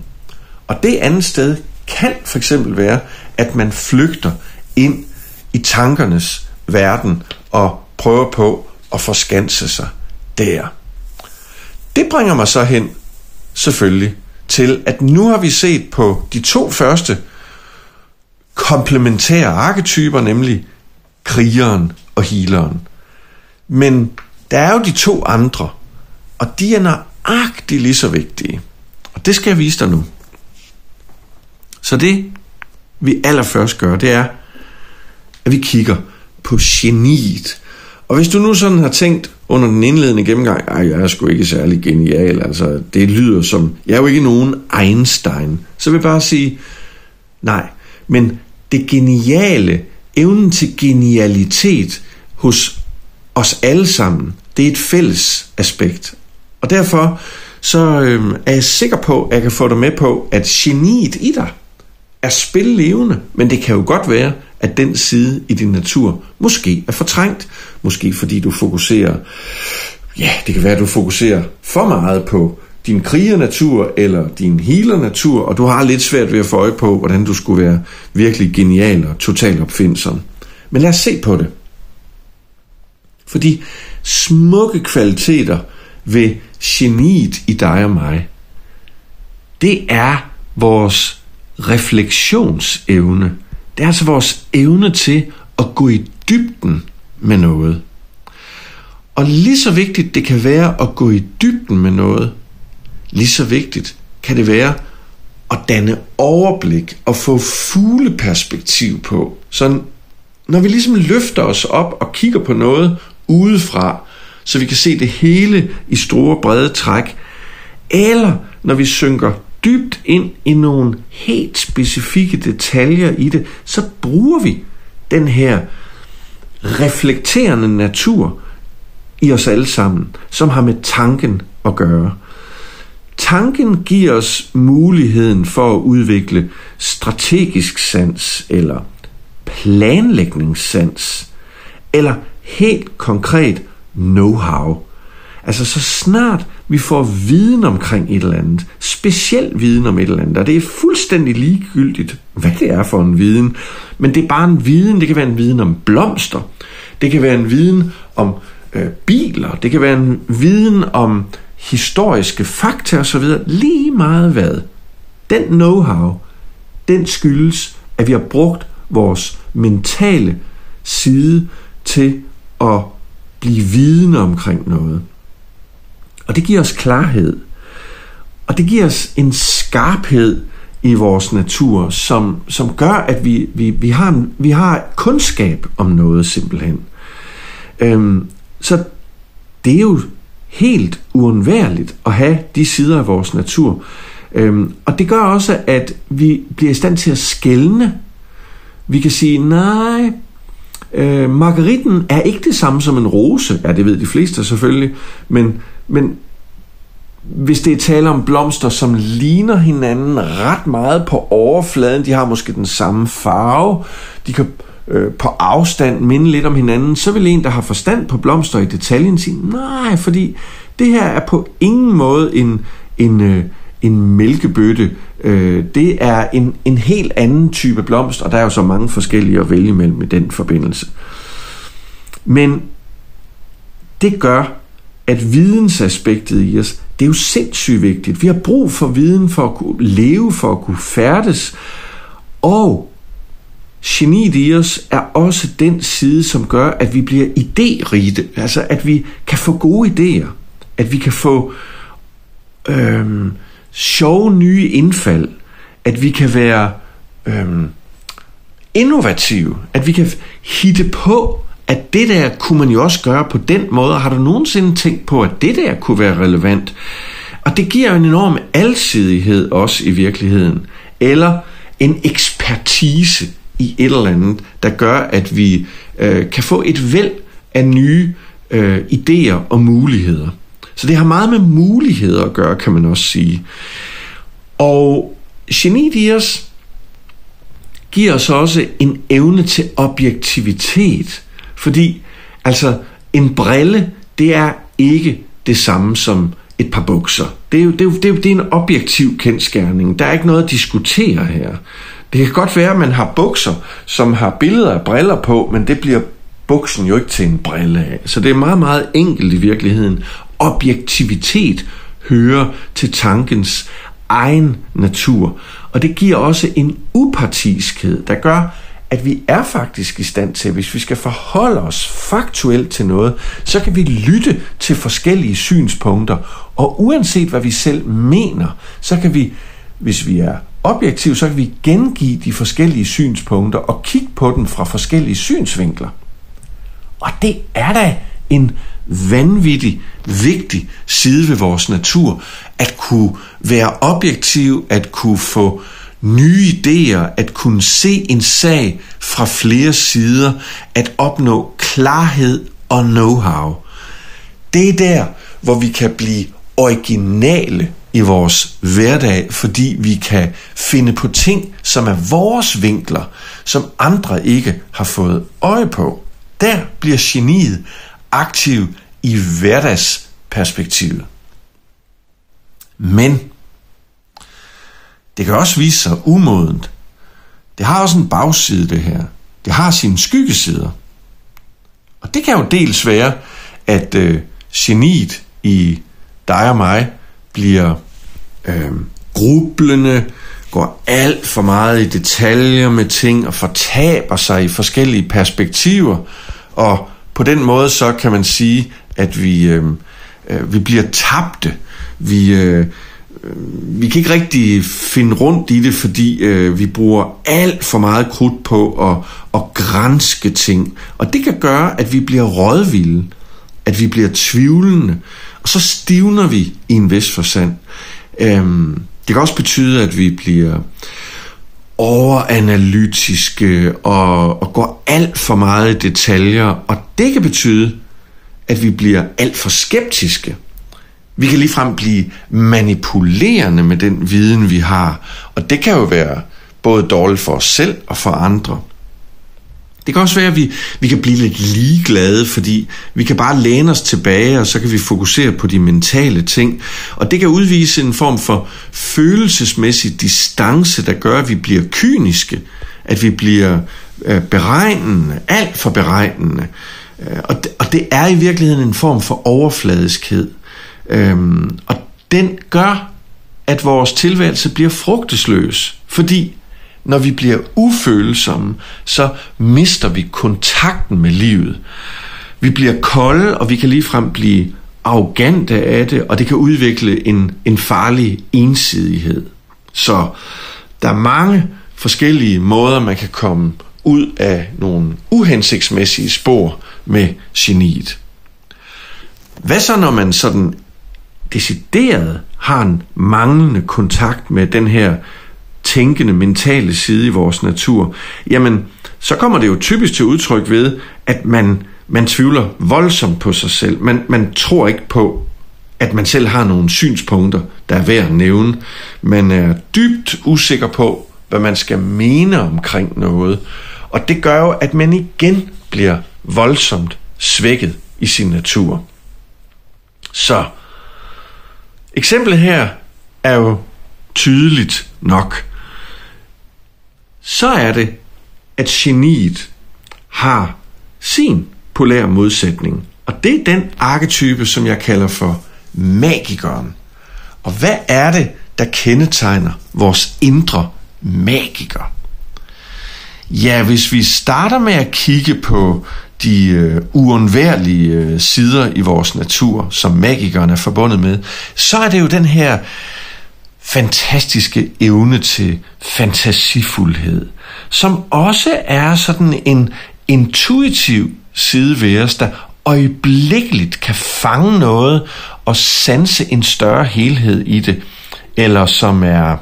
S2: Og det andet sted kan for eksempel være, at man flygter ind i tankernes verden og prøver på at forskanse sig der. Det bringer mig så hen, selvfølgelig, til at nu har vi set på de to første komplementære arketyper, nemlig krigeren og healeren. Men der er jo de to andre, og de er nøjagtigt lige så vigtige. Og det skal jeg vise dig nu. Så det, vi allerførst gør, det er, at vi kigger på geniet. Og hvis du nu sådan har tænkt under den indledende gennemgang, at jeg er sgu ikke særlig genial, altså det lyder som, jeg er jo ikke nogen Einstein, så vil jeg bare sige, nej, men det geniale, evnen til genialitet hos os alle sammen, det er et fælles aspekt. Og derfor så øh, er jeg sikker på, at jeg kan få dig med på, at geniet i dig er spillevende, men det kan jo godt være, at den side i din natur måske er fortrængt, måske fordi du fokuserer, ja, det kan være, at du fokuserer for meget på din krigernatur eller din healer-natur, og du har lidt svært ved at få øje på, hvordan du skulle være virkelig genial og total opfindsom. Men lad os se på det. Fordi smukke kvaliteter ved geniet i dig og mig, det er vores refleksionsevne. Det er altså vores evne til at gå i dybden med noget. Og lige så vigtigt det kan være at gå i dybden med noget, lige så vigtigt kan det være at danne overblik og få fugleperspektiv på. Så når vi ligesom løfter os op og kigger på noget udefra, så vi kan se det hele i store brede træk, eller når vi synker dybt ind i nogle helt specifikke detaljer i det, så bruger vi den her reflekterende natur i os alle sammen, som har med tanken at gøre. Tanken giver os muligheden for at udvikle strategisk sans eller planlægningssans eller helt konkret know-how. Altså så snart vi får viden omkring et eller andet, speciel viden om et eller andet, og det er fuldstændig ligegyldigt, hvad det er for en viden, men det er bare en viden, det kan være en viden om blomster, det kan være en viden om øh, biler, det kan være en viden om historiske fakta osv., lige meget hvad. Den know-how, den skyldes, at vi har brugt vores mentale side til at blive vidne omkring noget. Og det giver os klarhed. Og det giver os en skarphed i vores natur, som, som gør, at vi, vi, vi, har, vi har kundskab om noget simpelthen. Øhm, så det er jo helt uundværligt at have de sider af vores natur. Øhm, og det gør også, at vi bliver i stand til at skælne. Vi kan sige, nej, øh, margaritten er ikke det samme som en rose. Ja, det ved de fleste selvfølgelig. Men, men hvis det er tale om blomster, som ligner hinanden ret meget på overfladen, de har måske den samme farve, de kan øh, på afstand minde lidt om hinanden, så vil en, der har forstand på blomster i detaljen, sige, nej, fordi det her er på ingen måde en, en, øh, en mælkebøtte. Øh, det er en, en helt anden type blomst, og der er jo så mange forskellige at vælge mellem i den forbindelse. Men det gør, at vidensaspektet i os, det er jo sindssygt vigtigt. Vi har brug for viden for at kunne leve, for at kunne færdes. Og geniet i os er også den side, som gør, at vi bliver idérige. Altså, at vi kan få gode idéer. At vi kan få Øh, sjove nye indfald. At vi kan være øhm, innovative. At vi kan hitte på at det der kunne man jo også gøre på den måde. Har du nogensinde tænkt på, at det der kunne være relevant? Og det giver en enorm alsidighed også i virkeligheden. Eller en ekspertise i et eller andet, der gør, at vi øh, kan få et væld af nye øh, idéer og muligheder. Så det har meget med muligheder at gøre, kan man også sige. Og geniet i giver os også en evne til objektivitet. Fordi altså en brille, det er ikke det samme som et par bukser. Det er jo, det er jo, det er jo det er en objektiv kendskærning. Der er ikke noget at diskutere her. Det kan godt være, at man har bukser, som har billeder af briller på, men det bliver buksen jo ikke til en brille af. Så det er meget, meget enkelt i virkeligheden. Objektivitet hører til tankens egen natur. Og det giver også en upartiskhed, der gør, at vi er faktisk i stand til, hvis vi skal forholde os faktuelt til noget, så kan vi lytte til forskellige synspunkter, og uanset hvad vi selv mener, så kan vi, hvis vi er objektive, så kan vi gengive de forskellige synspunkter og kigge på dem fra forskellige synsvinkler. Og det er da en vanvittig vigtig side ved vores natur, at kunne være objektiv, at kunne få nye idéer, at kunne se en sag fra flere sider, at opnå klarhed og know-how. Det er der, hvor vi kan blive originale i vores hverdag, fordi vi kan finde på ting, som er vores vinkler, som andre ikke har fået øje på. Der bliver geniet aktiv i hverdagsperspektivet. Men det kan også vise sig umodent. Det har også en bagside, det her. Det har sine skyggesider. Og det kan jo dels være, at øh, geniet i dig og mig bliver øh, grublende, går alt for meget i detaljer med ting og fortaber sig i forskellige perspektiver. Og på den måde så kan man sige, at vi, øh, øh vi bliver tabte. Vi, øh, øh, vi kan ikke rigtig finde rundt i det, fordi øh, vi bruger alt for meget krudt på at, at grænske ting. Og det kan gøre, at vi bliver rådvilde, at vi bliver tvivlende, og så stivner vi i en vis forstand. Øhm, det kan også betyde, at vi bliver overanalytiske og, og går alt for meget i detaljer, og det kan betyde, at vi bliver alt for skeptiske. Vi kan ligefrem blive manipulerende med den viden, vi har. Og det kan jo være både dårligt for os selv og for andre. Det kan også være, at vi, vi kan blive lidt ligeglade, fordi vi kan bare læne os tilbage, og så kan vi fokusere på de mentale ting. Og det kan udvise en form for følelsesmæssig distance, der gør, at vi bliver kyniske, at vi bliver øh, beregnende, alt for beregnende. Øh, og, det, og det er i virkeligheden en form for overfladiskhed. Øhm, og den gør, at vores tilværelse bliver frugtesløs, fordi når vi bliver ufølsomme, så mister vi kontakten med livet. Vi bliver kolde, og vi kan ligefrem blive arrogante af det, og det kan udvikle en, en farlig ensidighed. Så der er mange forskellige måder, man kan komme ud af nogle uhensigtsmæssige spor med geniet. Hvad så, når man sådan decideret har en manglende kontakt med den her tænkende, mentale side i vores natur, jamen, så kommer det jo typisk til udtryk ved, at man, man tvivler voldsomt på sig selv. Man, man tror ikke på, at man selv har nogle synspunkter, der er værd at nævne. Man er dybt usikker på, hvad man skal mene omkring noget. Og det gør jo, at man igen bliver voldsomt svækket i sin natur. Så eksemplet her er jo tydeligt nok. Så er det, at geniet har sin polære modsætning. Og det er den arketype, som jeg kalder for magikeren. Og hvad er det, der kendetegner vores indre magiker? Ja, hvis vi starter med at kigge på de øh, uundværlige øh, sider i vores natur, som magikeren er forbundet med, så er det jo den her fantastiske evne til fantasifuldhed, som også er sådan en intuitiv side ved os, der øjeblikkeligt kan fange noget og sanse en større helhed i det, eller som er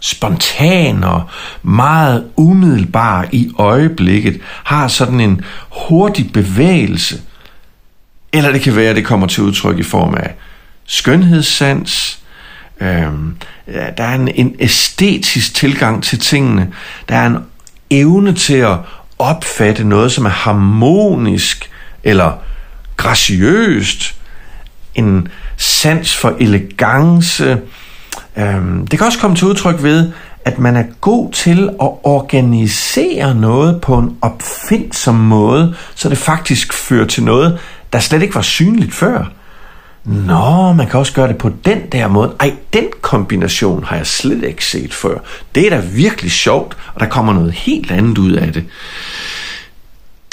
S2: spontan og meget umiddelbar i øjeblikket, har sådan en hurtig bevægelse. Eller det kan være, at det kommer til udtryk i form af skønhedssans, øhm, der er en, en æstetisk tilgang til tingene, der er en evne til at opfatte noget, som er harmonisk eller graciøst, en sans for elegance, Øhm, det kan også komme til udtryk ved, at man er god til at organisere noget på en opfindsom måde, så det faktisk fører til noget, der slet ikke var synligt før. Nå, man kan også gøre det på den der måde. Ej, den kombination har jeg slet ikke set før. Det er da virkelig sjovt, og der kommer noget helt andet ud af det.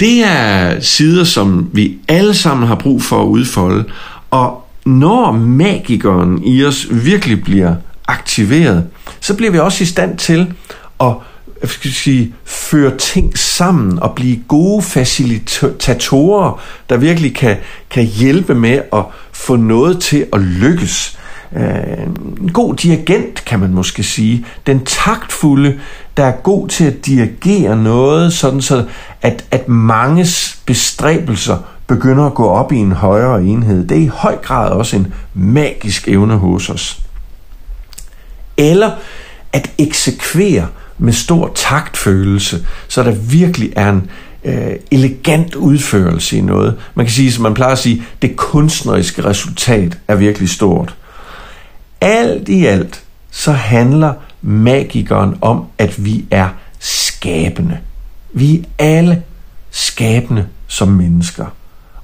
S2: Det er sider, som vi alle sammen har brug for at udfolde, og når magikeren i os virkelig bliver aktiveret, så bliver vi også i stand til at skal sige, føre ting sammen og blive gode facilitatorer, der virkelig kan, kan hjælpe med at få noget til at lykkes. Øh, en god dirigent, kan man måske sige. Den taktfulde, der er god til at dirigere noget, sådan så at, at manges bestræbelser begynder at gå op i en højere enhed. Det er i høj grad også en magisk evne hos os eller at eksekvere med stor taktfølelse, så der virkelig er en øh, elegant udførelse i noget. Man kan sige, som man plejer at sige, det kunstneriske resultat er virkelig stort. Alt i alt, så handler magikeren om, at vi er skabende. Vi er alle skabende som mennesker.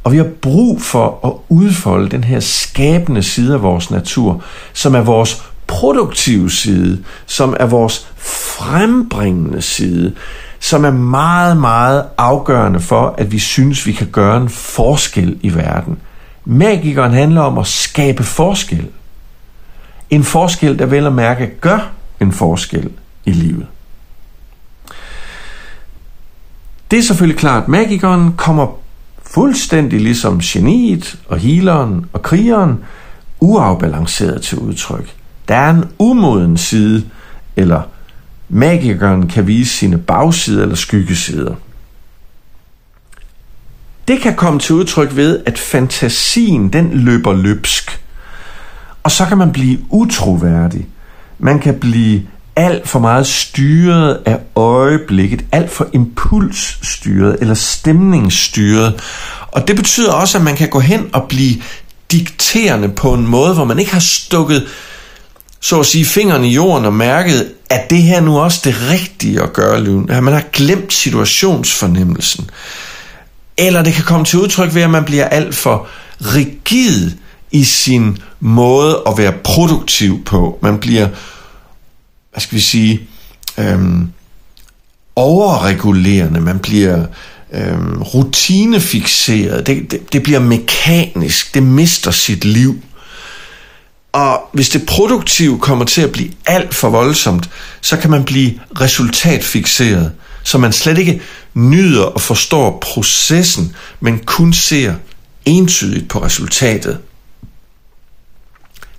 S2: Og vi har brug for at udfolde den her skabende side af vores natur, som er vores produktive side, som er vores frembringende side, som er meget, meget afgørende for, at vi synes, vi kan gøre en forskel i verden. Magikeren handler om at skabe forskel. En forskel, der vel at mærke gør en forskel i livet. Det er selvfølgelig klart, at magikeren kommer fuldstændig ligesom geniet og healeren og krigeren uafbalanceret til udtryk. Der er en umoden side, eller magikeren kan vise sine bagsider eller skyggesider. Det kan komme til udtryk ved, at fantasien den løber løbsk. Og så kan man blive utroværdig. Man kan blive alt for meget styret af øjeblikket, alt for impulsstyret eller stemningsstyret. Og det betyder også, at man kan gå hen og blive dikterende på en måde, hvor man ikke har stukket så at sige fingeren i jorden og mærket, at det her nu også det rigtige at gøre, livet, At man har glemt situationsfornemmelsen. Eller det kan komme til udtryk ved, at man bliver alt for rigid i sin måde at være produktiv på. Man bliver, hvad skal vi sige, øhm, overregulerende. Man bliver øhm, rutinefixeret. Det, det, det bliver mekanisk. Det mister sit liv. Og hvis det produktive kommer til at blive alt for voldsomt, så kan man blive resultatfixeret, så man slet ikke nyder og forstår processen, men kun ser entydigt på resultatet.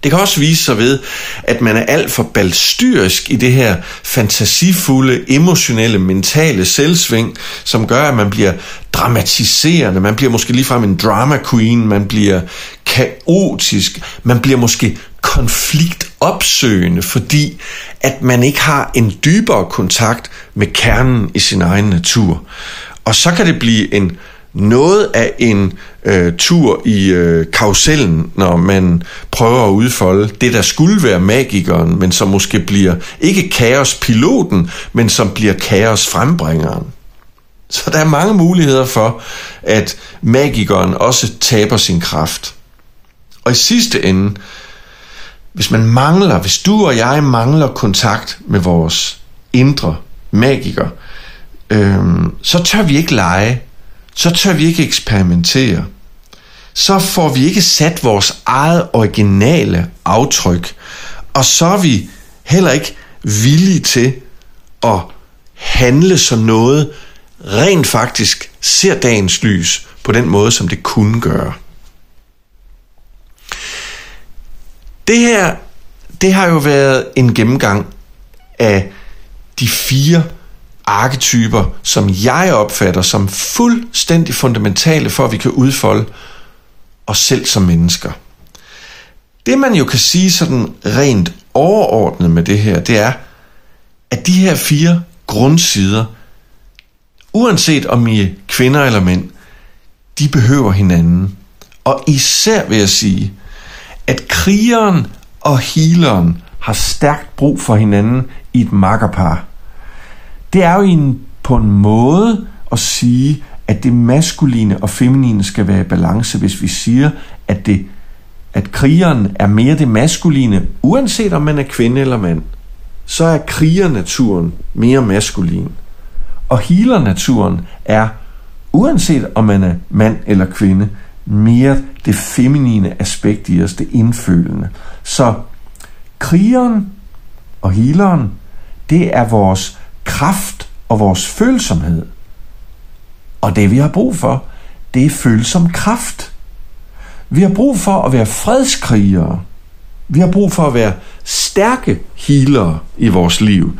S2: Det kan også vise sig ved, at man er alt for balstyrisk i det her fantasifulde, emotionelle, mentale selvsving, som gør, at man bliver dramatiserende, man bliver måske ligefrem en drama queen, man bliver kaotisk, man bliver måske konfliktopsøgende, fordi at man ikke har en dybere kontakt med kernen i sin egen natur. Og så kan det blive en noget af en øh, tur i øh, karusellen, når man prøver at udfolde det, der skulle være magikeren, men som måske bliver ikke kaospiloten, men som bliver kaosfrembringeren. Så der er mange muligheder for, at magikeren også taber sin kraft. Og i sidste ende, hvis man mangler, hvis du og jeg mangler kontakt med vores indre magiker, øh, så tør vi ikke lege så tør vi ikke eksperimentere. Så får vi ikke sat vores eget originale aftryk, og så er vi heller ikke villige til at handle så noget rent faktisk ser dagens lys på den måde, som det kunne gøre. Det her, det har jo været en gennemgang af de fire arketyper, som jeg opfatter som fuldstændig fundamentale for, at vi kan udfolde os selv som mennesker. Det man jo kan sige sådan rent overordnet med det her, det er, at de her fire grundsider, uanset om I er kvinder eller mænd, de behøver hinanden. Og især vil jeg sige, at krigeren og healeren har stærkt brug for hinanden i et makkerpar det er jo en, på en måde at sige, at det maskuline og feminine skal være i balance, hvis vi siger, at, det, at krigeren er mere det maskuline, uanset om man er kvinde eller mand, så er krigernaturen mere maskulin. Og healernaturen er, uanset om man er mand eller kvinde, mere det feminine aspekt i os, det indfølende. Så krigeren og healeren, det er vores kraft og vores følsomhed. Og det vi har brug for, det er følsom kraft. Vi har brug for at være fredskrigere. Vi har brug for at være stærke healere i vores liv.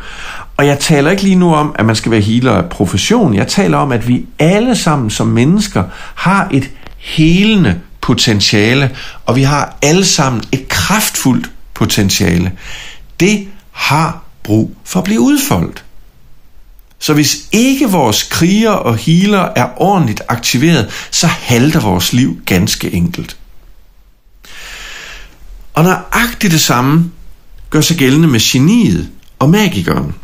S2: Og jeg taler ikke lige nu om, at man skal være healer af profession. Jeg taler om, at vi alle sammen som mennesker har et helende potentiale, og vi har alle sammen et kraftfuldt potentiale. Det har brug for at blive udfoldet. Så hvis ikke vores kriger og healer er ordentligt aktiveret, så halter vores liv ganske enkelt. Og nøjagtigt det samme gør sig gældende med geniet og magikeren.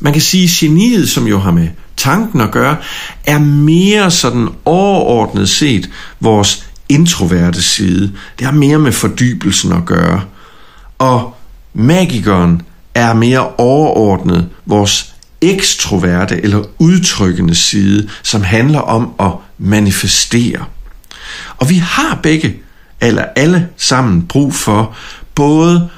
S2: Man kan sige, at geniet, som jo har med tanken at gøre, er mere sådan overordnet set vores introverte side. Det har mere med fordybelsen at gøre. Og magikeren er mere overordnet vores ekstroverte eller udtrykkende side, som handler om at manifestere. Og vi har begge, eller alle sammen, brug for både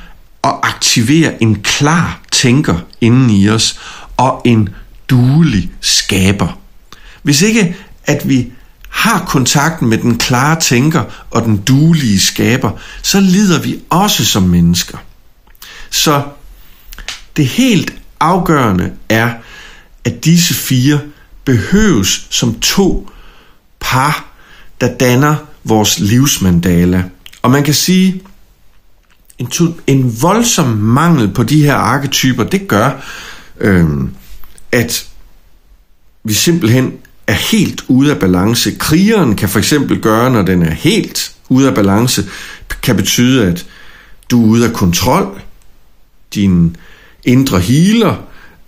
S2: at aktivere en klar tænker inden i os og en duelig skaber. Hvis ikke at vi har kontakten med den klare tænker og den duelige skaber, så lider vi også som mennesker. Så det helt afgørende er, at disse fire behøves som to par, der danner vores livsmandala. Og man kan sige, en, to, en voldsom mangel på de her arketyper, det gør, øh, at vi simpelthen er helt ude af balance. Krigeren kan for eksempel gøre, når den er helt ude af balance, kan betyde, at du er ude af kontrol. Din indre healer,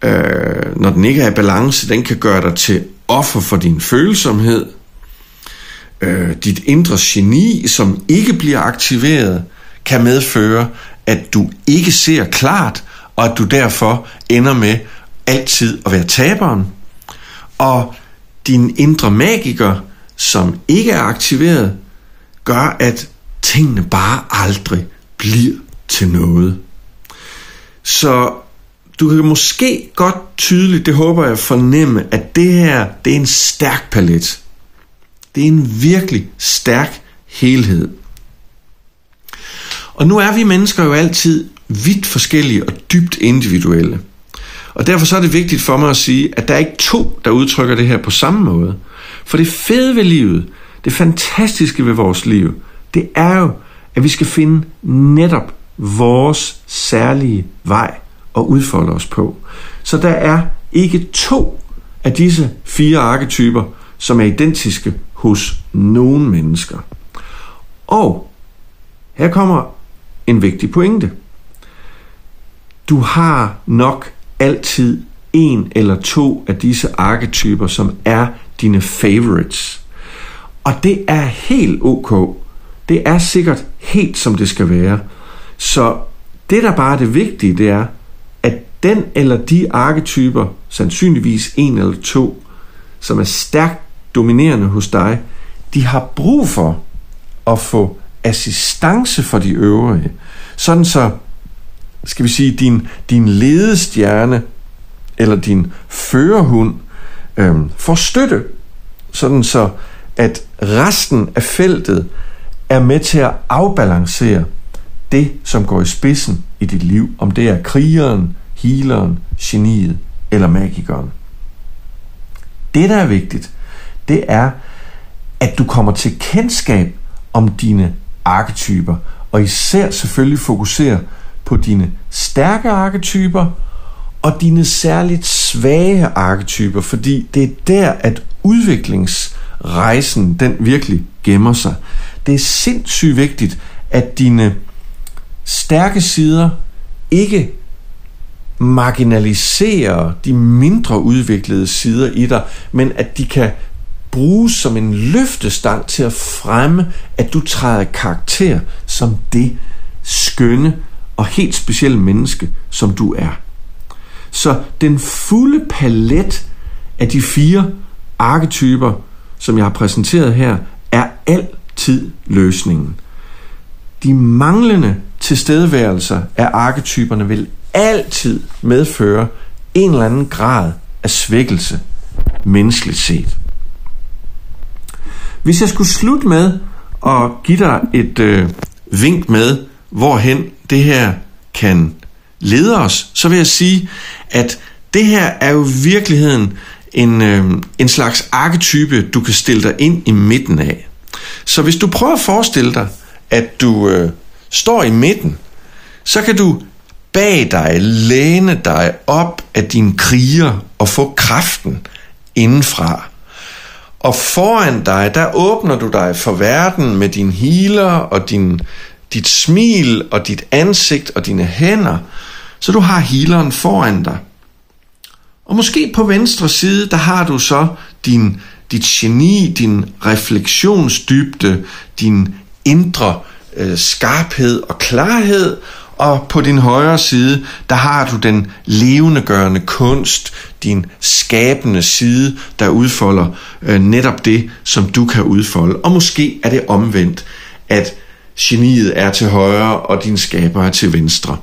S2: øh, når den ikke er i balance, den kan gøre dig til offer for din følsomhed. Øh, dit indre geni, som ikke bliver aktiveret, kan medføre, at du ikke ser klart, og at du derfor ender med altid at være taberen. Og din indre magiker, som ikke er aktiveret, gør, at tingene bare aldrig bliver til noget. Så du kan måske godt tydeligt, det håber jeg, fornemme, at det her, det er en stærk palet. Det er en virkelig stærk helhed. Og nu er vi mennesker jo altid vidt forskellige og dybt individuelle. Og derfor så er det vigtigt for mig at sige, at der er ikke to, der udtrykker det her på samme måde. For det fede ved livet, det fantastiske ved vores liv, det er jo, at vi skal finde netop vores særlige vej at udfolde os på. Så der er ikke to af disse fire arketyper, som er identiske hos nogen mennesker. Og her kommer en vigtig pointe. Du har nok altid en eller to af disse arketyper, som er dine favorites. Og det er helt ok. Det er sikkert helt som det skal være. Så det, der bare er det vigtige, det er, at den eller de arketyper, sandsynligvis en eller to, som er stærkt dominerende hos dig, de har brug for at få assistance for de øvrige. Sådan så, skal vi sige, din, din ledestjerne eller din førerhund øhm, får støtte, sådan så at resten af feltet er med til at afbalancere det, som går i spidsen i dit liv, om det er krigeren, healeren, geniet eller magikeren. Det, der er vigtigt, det er, at du kommer til kendskab om dine arketyper, og især selvfølgelig fokuserer på dine stærke arketyper og dine særligt svage arketyper, fordi det er der, at udviklingsrejsen den virkelig gemmer sig. Det er sindssygt vigtigt, at dine stærke sider ikke marginaliserer de mindre udviklede sider i dig, men at de kan bruges som en løftestang til at fremme, at du træder karakter som det skønne og helt specielle menneske, som du er. Så den fulde palet af de fire arketyper, som jeg har præsenteret her, er altid løsningen. De manglende tilstedeværelser af arketyperne vil altid medføre en eller anden grad af svækkelse, menneskeligt set. Hvis jeg skulle slutte med at give dig et øh, vink med, hvorhen det her kan lede os, så vil jeg sige, at det her er jo i virkeligheden en, øh, en slags arketype, du kan stille dig ind i midten af. Så hvis du prøver at forestille dig, at du øh, står i midten, så kan du bag dig læne dig op af din kriger og få kraften indenfra. Og foran dig, der åbner du dig for verden med din healer og din, dit smil og dit ansigt og dine hænder, så du har healeren foran dig. Og måske på venstre side, der har du så din, dit geni, din refleksionsdybde, din indre øh, skarphed og klarhed, og på din højre side, der har du den levendegørende kunst, din skabende side, der udfolder øh, netop det, som du kan udfolde. Og måske er det omvendt, at geniet er til højre, og din skaber er til venstre.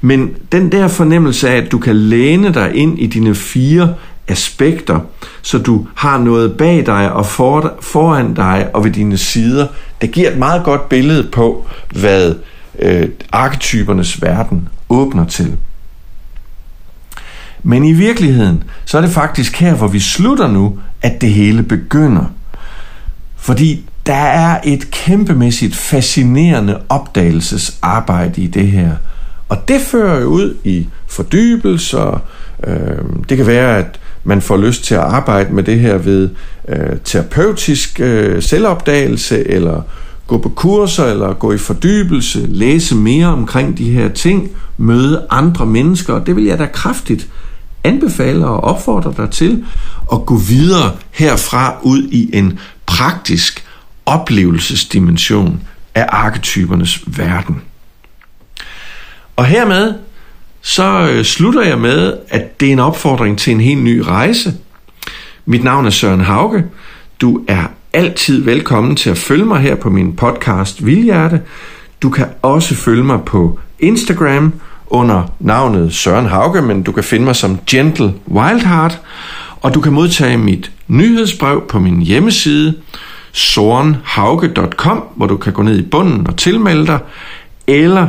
S2: Men den der fornemmelse af, at du kan læne dig ind i dine fire aspekter, så du har noget bag dig og for, foran dig og ved dine sider, det giver et meget godt billede på, hvad øh, arketypernes verden åbner til. Men i virkeligheden, så er det faktisk her, hvor vi slutter nu, at det hele begynder. Fordi der er et kæmpemæssigt fascinerende opdagelsesarbejde i det her. Og det fører jo ud i fordybelser. Øh, det kan være, at man får lyst til at arbejde med det her ved øh, terapeutisk øh, selvopdagelse, eller gå på kurser, eller gå i fordybelse, læse mere omkring de her ting, møde andre mennesker. Det vil jeg da kraftigt anbefale og opfordre dig til at gå videre herfra ud i en praktisk oplevelsesdimension af arketypernes verden. Og hermed så øh, slutter jeg med, at det er en opfordring til en helt ny rejse. Mit navn er Søren Hauge. Du er altid velkommen til at følge mig her på min podcast Vildhjerte. Du kan også følge mig på Instagram under navnet Søren Hauge, men du kan finde mig som Gentle Wildheart, og du kan modtage mit nyhedsbrev på min hjemmeside sorenhauge.com, hvor du kan gå ned i bunden og tilmelde dig, eller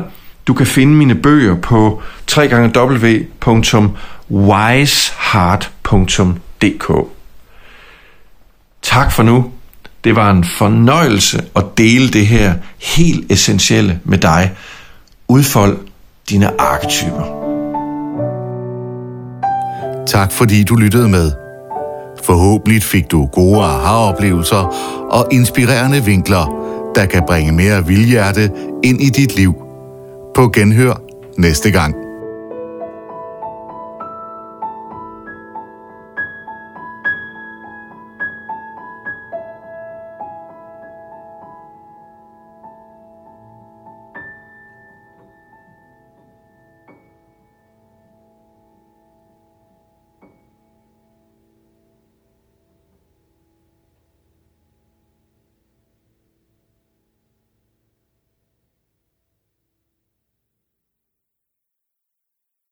S2: du kan finde mine bøger på www.wiseheart.dk. Tak for nu. Det var en fornøjelse at dele det her helt essentielle med dig. Udfold dine arketyper.
S1: Tak fordi du lyttede med. Forhåbentlig fik du gode aha-oplevelser og inspirerende vinkler, der kan bringe mere vildhjerte ind i dit liv. På genhør næste gang.